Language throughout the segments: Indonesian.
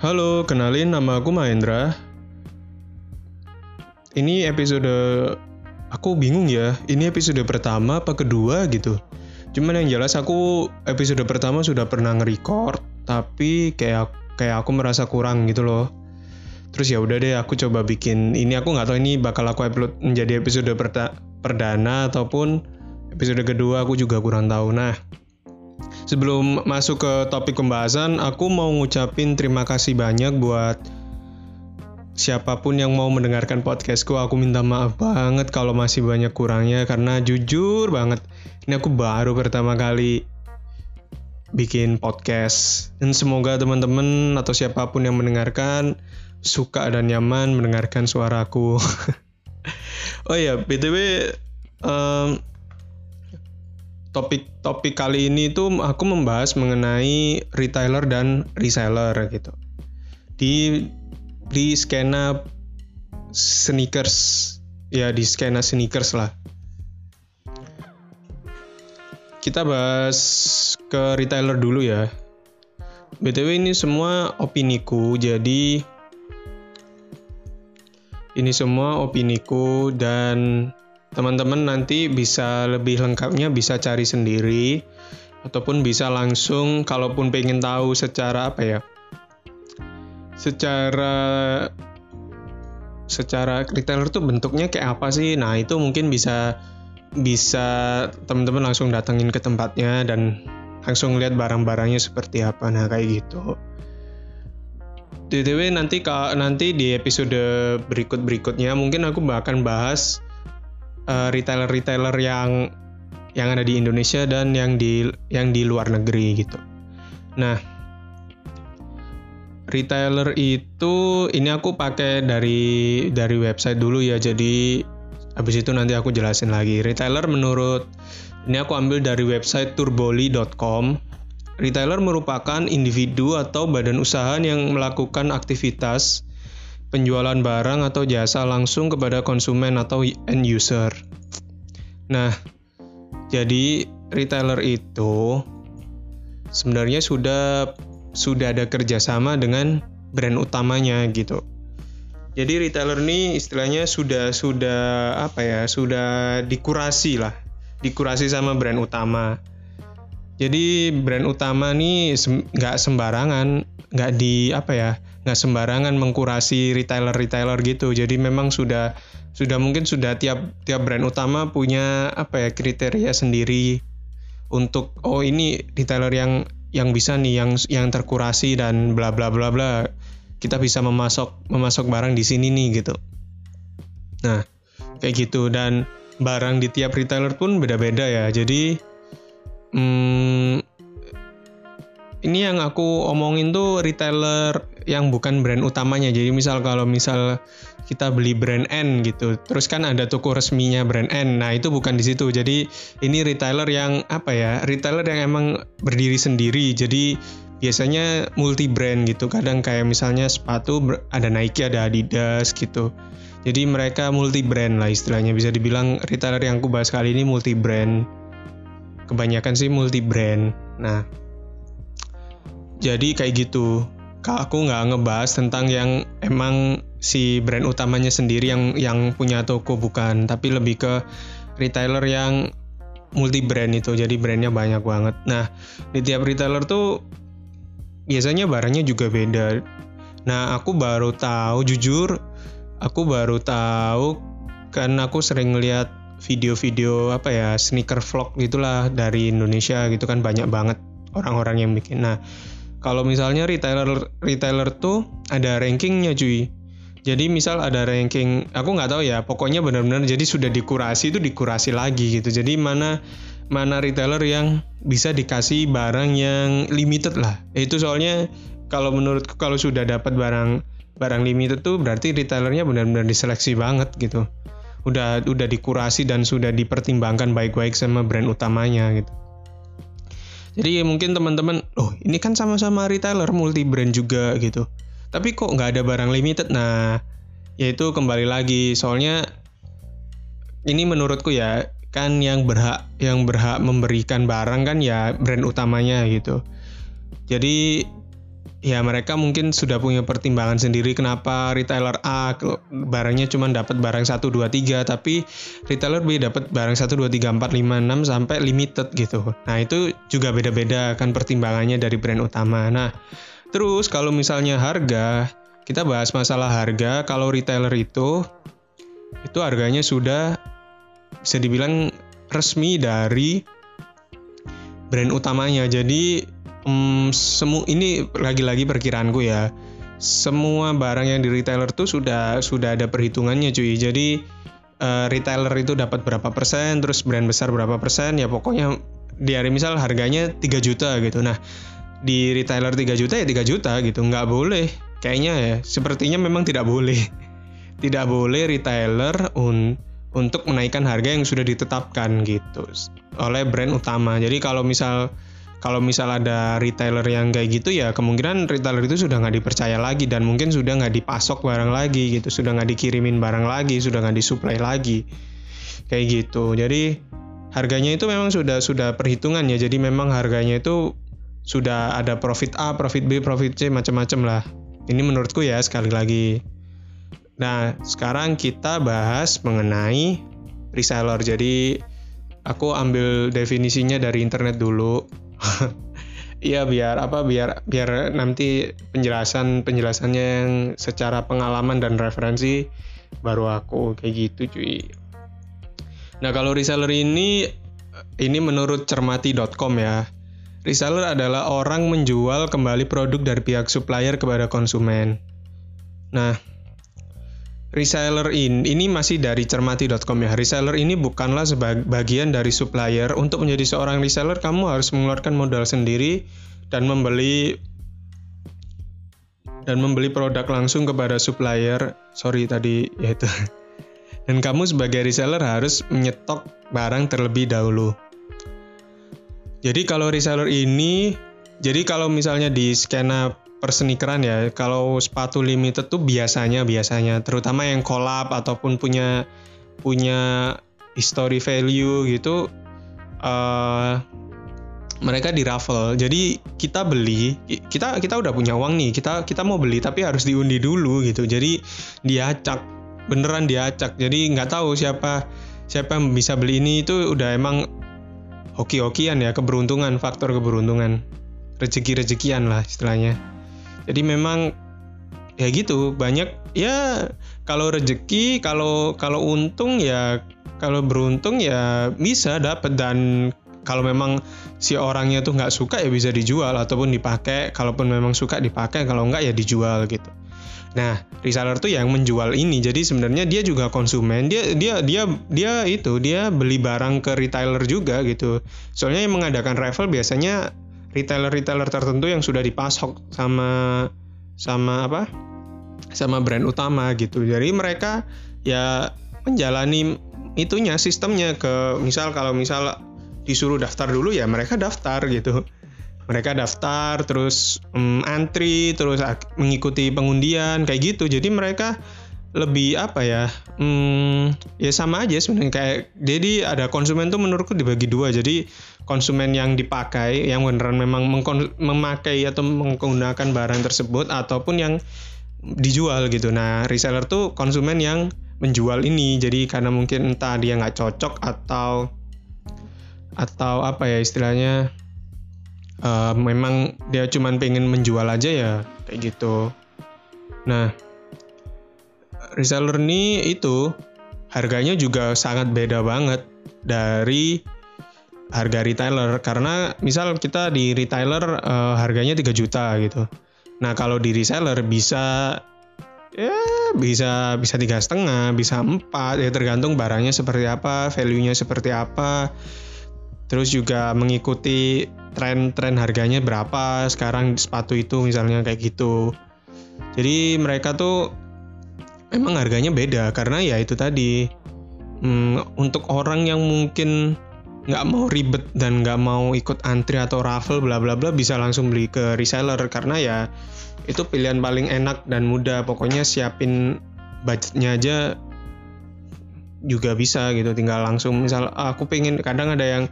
Halo, kenalin nama aku Mahendra. Ini episode aku bingung ya. Ini episode pertama apa kedua gitu. Cuman yang jelas aku episode pertama sudah pernah nge-record, tapi kayak kayak aku merasa kurang gitu loh. Terus ya udah deh aku coba bikin ini aku nggak tahu ini bakal aku upload menjadi episode perta- perdana ataupun episode kedua aku juga kurang tahu. Nah, sebelum masuk ke topik pembahasan, aku mau ngucapin terima kasih banyak buat siapa pun yang mau mendengarkan podcastku. Aku minta maaf banget kalau masih banyak kurangnya karena jujur banget ini aku baru pertama kali bikin podcast dan semoga teman-teman atau siapa pun yang mendengarkan suka dan nyaman mendengarkan suaraku. oh ya, btw um, topik-topik kali ini tuh aku membahas mengenai retailer dan reseller gitu. Di di skena sneakers ya di skena sneakers lah. Kita bahas ke retailer dulu ya. BTW ini semua opiniku jadi ini semua opiniku dan teman-teman nanti bisa lebih lengkapnya bisa cari sendiri ataupun bisa langsung kalaupun pengen tahu secara apa ya secara secara retailer tuh bentuknya kayak apa sih? Nah itu mungkin bisa bisa teman-teman langsung datengin ke tempatnya dan langsung lihat barang-barangnya seperti apa. Nah kayak gitu. DTW nanti nanti di episode berikut berikutnya mungkin aku akan bahas retailer-retailer uh, yang yang ada di Indonesia dan yang di yang di luar negeri gitu. Nah, retailer itu ini aku pakai dari dari website dulu ya. Jadi habis itu nanti aku jelasin lagi. Retailer menurut ini aku ambil dari website turboli.com. Retailer merupakan individu atau badan usaha yang melakukan aktivitas penjualan barang atau jasa langsung kepada konsumen atau end user. Nah, jadi retailer itu sebenarnya sudah sudah ada kerjasama dengan brand utamanya gitu. Jadi retailer ini istilahnya sudah sudah apa ya sudah dikurasi lah, dikurasi sama brand utama. Jadi brand utama nih nggak sembarangan, nggak di apa ya nggak sembarangan mengkurasi retailer-retailer gitu. Jadi memang sudah sudah mungkin sudah tiap tiap brand utama punya apa ya kriteria sendiri untuk oh ini retailer yang yang bisa nih yang yang terkurasi dan bla bla bla bla kita bisa memasok memasok barang di sini nih gitu. Nah, kayak gitu dan barang di tiap retailer pun beda-beda ya. Jadi hmm, ini yang aku omongin tuh retailer yang bukan brand utamanya. Jadi misal kalau misal kita beli brand N gitu, terus kan ada toko resminya brand N. Nah, itu bukan di situ. Jadi ini retailer yang apa ya? Retailer yang emang berdiri sendiri. Jadi biasanya multi brand gitu. Kadang kayak misalnya sepatu ada Nike, ada Adidas gitu. Jadi mereka multi brand lah istilahnya. Bisa dibilang retailer yang aku bahas kali ini multi brand. Kebanyakan sih multi brand. Nah, jadi kayak gitu aku nggak ngebahas tentang yang emang si brand utamanya sendiri yang yang punya toko bukan. Tapi lebih ke retailer yang multi brand itu jadi brandnya banyak banget. Nah di tiap retailer tuh biasanya barangnya juga beda. Nah aku baru tahu jujur aku baru tahu kan aku sering lihat video-video apa ya sneaker vlog gitulah dari Indonesia gitu kan banyak banget orang-orang yang bikin. Nah kalau misalnya retailer retailer tuh ada rankingnya cuy. Jadi misal ada ranking aku nggak tahu ya pokoknya benar-benar jadi sudah dikurasi itu dikurasi lagi gitu. Jadi mana mana retailer yang bisa dikasih barang yang limited lah. Itu soalnya kalau menurutku kalau sudah dapat barang barang limited tuh berarti retailernya benar-benar diseleksi banget gitu. Udah udah dikurasi dan sudah dipertimbangkan baik-baik sama brand utamanya gitu jadi mungkin teman-teman, oh ini kan sama-sama retailer multi brand juga gitu. Tapi kok nggak ada barang limited? Nah, yaitu kembali lagi soalnya ini menurutku ya kan yang berhak yang berhak memberikan barang kan ya brand utamanya gitu. Jadi ya mereka mungkin sudah punya pertimbangan sendiri kenapa retailer A barangnya cuma dapat barang 1 2 3 tapi retailer B dapat barang 1 2 3 4 5 6 sampai limited gitu. Nah, itu juga beda-beda kan pertimbangannya dari brand utama. Nah, terus kalau misalnya harga, kita bahas masalah harga. Kalau retailer itu itu harganya sudah bisa dibilang resmi dari brand utamanya. Jadi um, semu ini lagi-lagi perkiraanku ya. Semua barang yang di retailer tuh sudah sudah ada perhitungannya cuy. Jadi uh, retailer itu dapat berapa persen terus brand besar berapa persen ya pokoknya di hari misal harganya 3 juta gitu. Nah di retailer 3 juta ya 3 juta gitu nggak boleh. Kayaknya ya sepertinya memang tidak boleh. Tidak boleh retailer un untuk menaikkan harga yang sudah ditetapkan gitu oleh brand utama. Jadi kalau misal kalau misal ada retailer yang kayak gitu ya kemungkinan retailer itu sudah nggak dipercaya lagi dan mungkin sudah nggak dipasok barang lagi gitu sudah nggak dikirimin barang lagi sudah nggak disuplai lagi. Kayak gitu. Jadi harganya itu memang sudah sudah perhitungan ya. Jadi memang harganya itu sudah ada profit A profit B profit C macam-macam lah. Ini menurutku ya sekali lagi. Nah sekarang kita bahas mengenai reseller. Jadi aku ambil definisinya dari internet dulu Iya biar apa biar biar nanti penjelasan penjelasannya yang secara pengalaman dan referensi baru aku kayak gitu cuy. Nah kalau reseller ini ini menurut cermati.com ya. Reseller adalah orang menjual kembali produk dari pihak supplier kepada konsumen. Nah, Reseller in, ini masih dari cermati.com ya. Reseller ini bukanlah sebagian dari supplier. Untuk menjadi seorang reseller, kamu harus mengeluarkan modal sendiri dan membeli dan membeli produk langsung kepada supplier. Sorry tadi ya itu. Dan kamu sebagai reseller harus menyetok barang terlebih dahulu. Jadi kalau reseller ini, jadi kalau misalnya di skena persnikeran ya. Kalau sepatu limited tuh biasanya biasanya terutama yang collab ataupun punya punya history value gitu uh, mereka di raffle. Jadi kita beli, kita kita udah punya uang nih, kita kita mau beli tapi harus diundi dulu gitu. Jadi diacak, beneran diacak. Jadi nggak tahu siapa siapa yang bisa beli ini itu udah emang hoki-hokian ya, keberuntungan, faktor keberuntungan. Rezeki-rezekian lah istilahnya jadi memang ya gitu banyak ya kalau rezeki kalau kalau untung ya kalau beruntung ya bisa dapat dan kalau memang si orangnya tuh nggak suka ya bisa dijual ataupun dipakai. Kalaupun memang suka dipakai kalau nggak ya dijual gitu. Nah reseller tuh yang menjual ini. Jadi sebenarnya dia juga konsumen. Dia dia dia dia itu dia beli barang ke retailer juga gitu. Soalnya yang mengadakan raffle biasanya retailer-retailer tertentu yang sudah dipasok sama sama apa? Sama brand utama gitu. Jadi mereka ya menjalani itunya sistemnya ke misal kalau misal disuruh daftar dulu ya mereka daftar gitu. Mereka daftar terus um, antri terus mengikuti pengundian kayak gitu. Jadi mereka lebih apa ya hmm, ya sama aja sebenarnya. Kayak jadi ada konsumen tuh menurutku dibagi dua. Jadi konsumen yang dipakai yang beneran memang memakai atau menggunakan barang tersebut ataupun yang dijual gitu. Nah reseller tuh konsumen yang menjual ini. Jadi karena mungkin entah dia nggak cocok atau atau apa ya istilahnya uh, memang dia cuman pengen menjual aja ya kayak gitu. Nah reseller ini itu harganya juga sangat beda banget dari harga retailer karena misal kita di retailer uh, harganya 3 juta gitu. Nah kalau di reseller bisa ya bisa bisa tiga setengah, bisa empat ya tergantung barangnya seperti apa, value-nya seperti apa. Terus juga mengikuti tren-tren harganya berapa sekarang sepatu itu misalnya kayak gitu. Jadi mereka tuh memang harganya beda karena ya itu tadi hmm, untuk orang yang mungkin nggak mau ribet dan nggak mau ikut antri atau raffle bla bla bla bisa langsung beli ke reseller. Karena ya itu pilihan paling enak dan mudah. Pokoknya siapin budgetnya aja juga bisa gitu. Tinggal langsung misal aku pengen kadang ada yang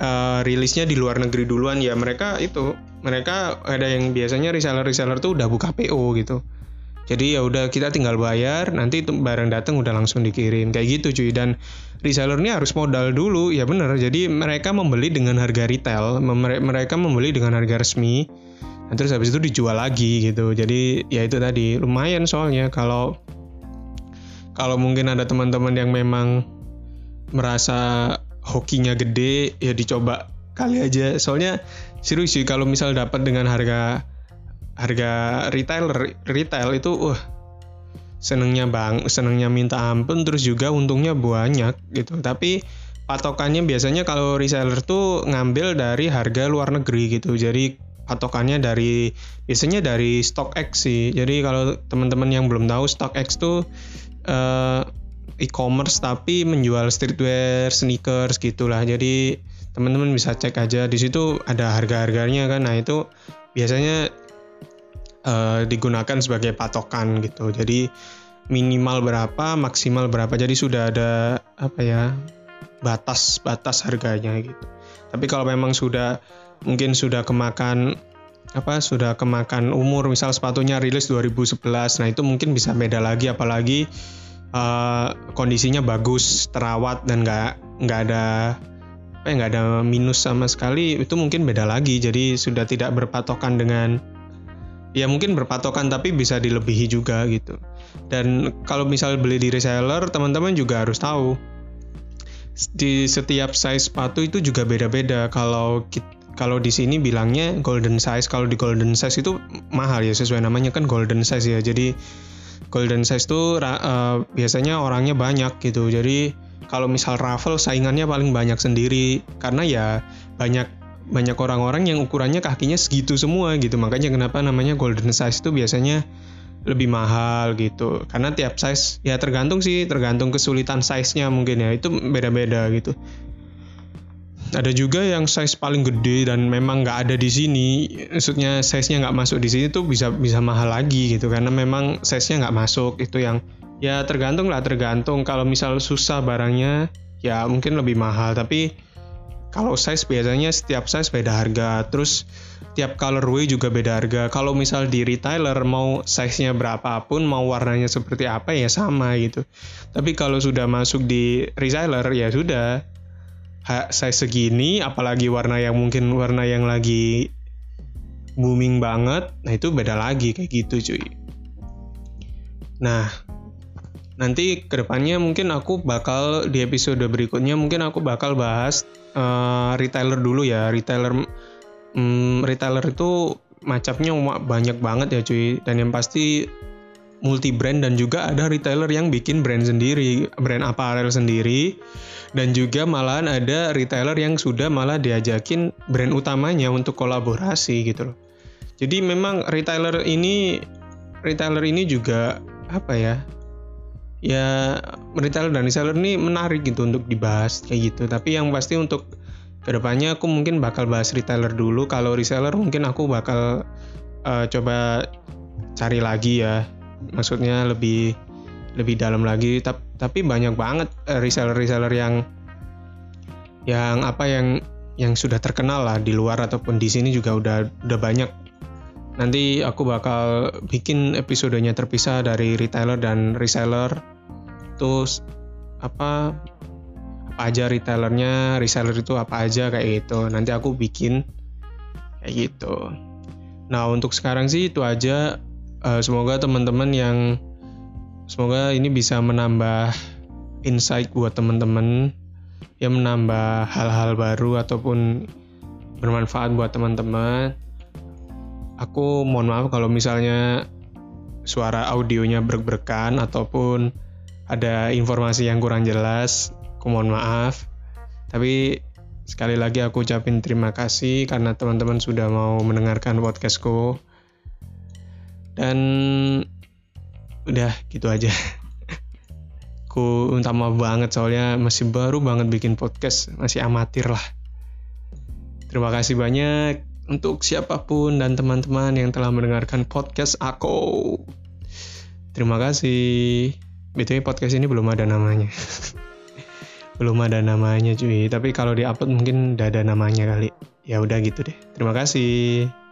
uh, rilisnya di luar negeri duluan. Ya mereka itu mereka ada yang biasanya reseller-reseller tuh udah buka PO gitu. Jadi ya udah kita tinggal bayar, nanti barang datang udah langsung dikirim kayak gitu cuy. Dan reseller ini harus modal dulu, ya bener. Jadi mereka membeli dengan harga retail, mereka membeli dengan harga resmi. Nah, terus habis itu dijual lagi gitu. Jadi ya itu tadi lumayan soalnya kalau kalau mungkin ada teman-teman yang memang merasa hokinya gede ya dicoba kali aja. Soalnya serius sih kalau misal dapat dengan harga harga retailer retail itu wah senengnya bang senengnya minta ampun terus juga untungnya banyak gitu. Tapi patokannya biasanya kalau reseller tuh ngambil dari harga luar negeri gitu. Jadi patokannya dari biasanya dari StockX sih. Jadi kalau teman-teman yang belum tahu StockX tuh uh, e-commerce tapi menjual streetwear sneakers gitulah. Jadi teman-teman bisa cek aja. Di situ ada harga-harganya kan. Nah itu biasanya uh, digunakan sebagai patokan gitu. Jadi minimal berapa, maksimal berapa. Jadi sudah ada apa ya batas batas harganya gitu. Tapi kalau memang sudah mungkin sudah kemakan apa sudah kemakan umur misal sepatunya rilis 2011 nah itu mungkin bisa beda lagi apalagi uh, kondisinya bagus terawat dan nggak nggak ada apa ya nggak ada minus sama sekali itu mungkin beda lagi jadi sudah tidak berpatokan dengan ya mungkin berpatokan tapi bisa dilebihi juga gitu. Dan kalau misal beli di reseller, teman-teman juga harus tahu di setiap size sepatu itu juga beda-beda. Kalau kalau di sini bilangnya golden size, kalau di golden size itu mahal ya sesuai namanya kan golden size ya. Jadi golden size itu uh, biasanya orangnya banyak gitu. Jadi kalau misal raffle saingannya paling banyak sendiri karena ya banyak banyak orang-orang yang ukurannya kakinya segitu semua gitu. Makanya kenapa namanya golden size itu biasanya lebih mahal gitu. Karena tiap size ya tergantung sih tergantung kesulitan size-nya mungkin ya. Itu beda-beda gitu. Ada juga yang size paling gede dan memang nggak ada di sini. Maksudnya size-nya nggak masuk di sini tuh bisa bisa mahal lagi gitu. Karena memang size-nya nggak masuk. Itu yang ya tergantung lah tergantung. Kalau misal susah barangnya ya mungkin lebih mahal. Tapi kalau size biasanya setiap size beda harga, terus tiap colorway juga beda harga. Kalau misal di retailer mau size-nya berapapun, mau warnanya seperti apa ya sama gitu. Tapi kalau sudah masuk di reseller ya sudah size segini, apalagi warna yang mungkin warna yang lagi booming banget, nah itu beda lagi kayak gitu cuy. Nah, nanti ke depannya mungkin aku bakal di episode berikutnya mungkin aku bakal bahas uh, retailer dulu ya. Retailer um, retailer itu macamnya banyak banget ya cuy. Dan yang pasti multi brand dan juga ada retailer yang bikin brand sendiri brand apparel sendiri. Dan juga malahan ada retailer yang sudah malah diajakin brand utamanya untuk kolaborasi gitu loh. Jadi memang retailer ini retailer ini juga apa ya ya retailer dan reseller ini menarik gitu untuk dibahas kayak gitu. Tapi yang pasti untuk ke depannya aku mungkin bakal bahas retailer dulu. Kalau reseller mungkin aku bakal uh, coba cari lagi ya. Maksudnya lebih lebih dalam lagi. Tapi, tapi banyak banget uh, reseller-reseller yang yang apa yang yang sudah terkenal lah di luar ataupun di sini juga udah udah banyak Nanti aku bakal bikin episodenya terpisah dari retailer dan reseller. Terus apa apa aja retailernya, reseller itu apa aja kayak gitu. Nanti aku bikin kayak gitu. Nah, untuk sekarang sih itu aja. Uh, semoga teman-teman yang semoga ini bisa menambah insight buat teman-teman yang menambah hal-hal baru ataupun bermanfaat buat teman-teman aku mohon maaf kalau misalnya suara audionya berberkan ataupun ada informasi yang kurang jelas, aku mohon maaf. Tapi sekali lagi aku ucapin terima kasih karena teman-teman sudah mau mendengarkan podcastku. Dan udah gitu aja. aku minta maaf banget soalnya masih baru banget bikin podcast, masih amatir lah. Terima kasih banyak untuk siapa pun dan teman-teman yang telah mendengarkan podcast aku. Terima kasih. BTW podcast ini belum ada namanya. belum ada namanya cuy, tapi kalau di-upload mungkin udah ada namanya kali. Ya udah gitu deh. Terima kasih.